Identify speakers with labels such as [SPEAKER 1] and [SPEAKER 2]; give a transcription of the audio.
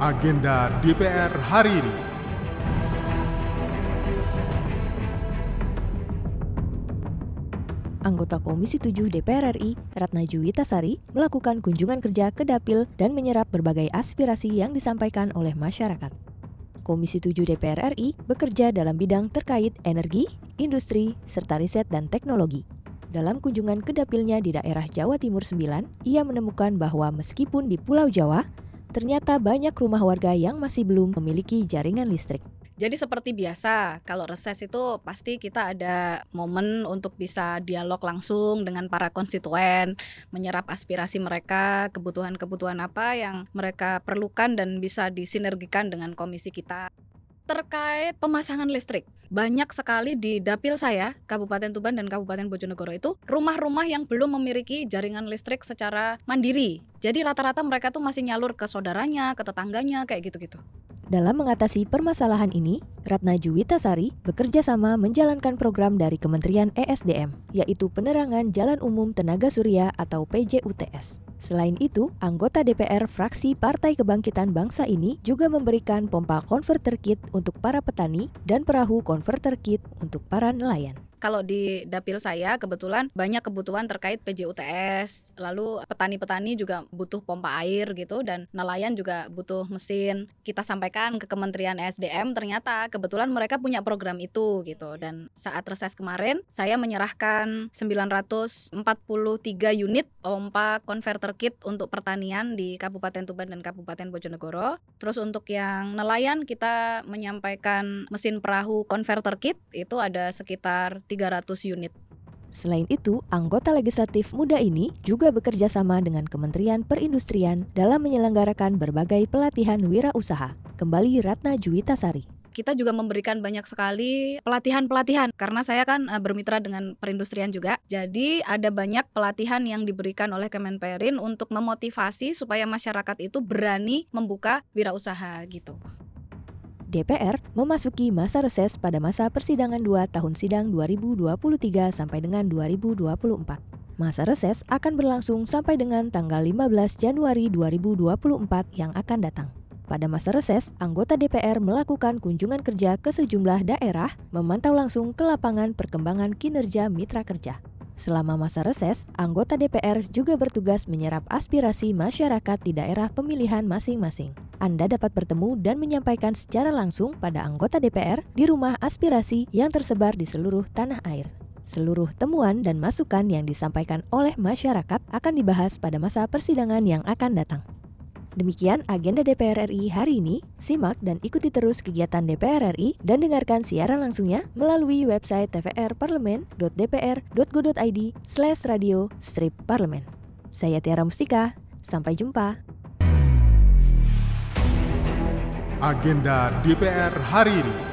[SPEAKER 1] Agenda DPR hari ini.
[SPEAKER 2] Anggota Komisi 7 DPR RI, Ratna Juwitasari, melakukan kunjungan kerja ke Dapil dan menyerap berbagai aspirasi yang disampaikan oleh masyarakat. Komisi 7 DPR RI bekerja dalam bidang terkait energi, industri, serta riset dan teknologi. Dalam kunjungan ke dapilnya di daerah Jawa Timur 9, ia menemukan bahwa meskipun di Pulau Jawa, ternyata banyak rumah warga yang masih belum memiliki jaringan listrik.
[SPEAKER 3] Jadi seperti biasa, kalau reses itu pasti kita ada momen untuk bisa dialog langsung dengan para konstituen, menyerap aspirasi mereka, kebutuhan-kebutuhan apa yang mereka perlukan dan bisa disinergikan dengan komisi kita. Terkait pemasangan listrik, banyak sekali di dapil saya, Kabupaten Tuban dan Kabupaten Bojonegoro itu rumah-rumah yang belum memiliki jaringan listrik secara mandiri. Jadi rata-rata mereka tuh masih nyalur ke saudaranya, ke tetangganya, kayak gitu-gitu.
[SPEAKER 2] Dalam mengatasi permasalahan ini, Ratna Juwitasari bekerja sama menjalankan program dari Kementerian ESDM, yaitu Penerangan Jalan Umum Tenaga Surya atau PJUTS. Selain itu, anggota DPR fraksi Partai Kebangkitan Bangsa ini juga memberikan pompa converter kit untuk para petani dan perahu converter kit untuk para nelayan
[SPEAKER 3] kalau di dapil saya kebetulan banyak kebutuhan terkait PJUTS, lalu petani-petani juga butuh pompa air gitu dan nelayan juga butuh mesin. Kita sampaikan ke Kementerian SDM ternyata kebetulan mereka punya program itu gitu dan saat reses kemarin saya menyerahkan 943 unit pompa converter kit untuk pertanian di Kabupaten Tuban dan Kabupaten Bojonegoro. Terus untuk yang nelayan kita menyampaikan mesin perahu converter kit itu ada sekitar 300 unit.
[SPEAKER 2] Selain itu, anggota legislatif muda ini juga bekerja sama dengan Kementerian Perindustrian dalam menyelenggarakan berbagai pelatihan wirausaha. Kembali Ratna Juwitasari
[SPEAKER 3] kita juga memberikan banyak sekali pelatihan-pelatihan karena saya kan uh, bermitra dengan perindustrian juga. Jadi ada banyak pelatihan yang diberikan oleh Kemenperin untuk memotivasi supaya masyarakat itu berani membuka wirausaha gitu.
[SPEAKER 2] DPR memasuki masa reses pada masa persidangan 2 tahun sidang 2023 sampai dengan 2024. Masa reses akan berlangsung sampai dengan tanggal 15 Januari 2024 yang akan datang. Pada masa reses, anggota DPR melakukan kunjungan kerja ke sejumlah daerah, memantau langsung ke lapangan perkembangan kinerja mitra kerja. Selama masa reses, anggota DPR juga bertugas menyerap aspirasi masyarakat di daerah pemilihan masing-masing. Anda dapat bertemu dan menyampaikan secara langsung pada anggota DPR di rumah aspirasi yang tersebar di seluruh tanah air. Seluruh temuan dan masukan yang disampaikan oleh masyarakat akan dibahas pada masa persidangan yang akan datang. Demikian agenda DPR RI hari ini. Simak dan ikuti terus kegiatan DPR RI dan dengarkan siaran langsungnya melalui website tvrparlemen.dpr.go.id slash radio strip parlemen. Saya Tiara Mustika, sampai jumpa.
[SPEAKER 1] Agenda DPR hari ini.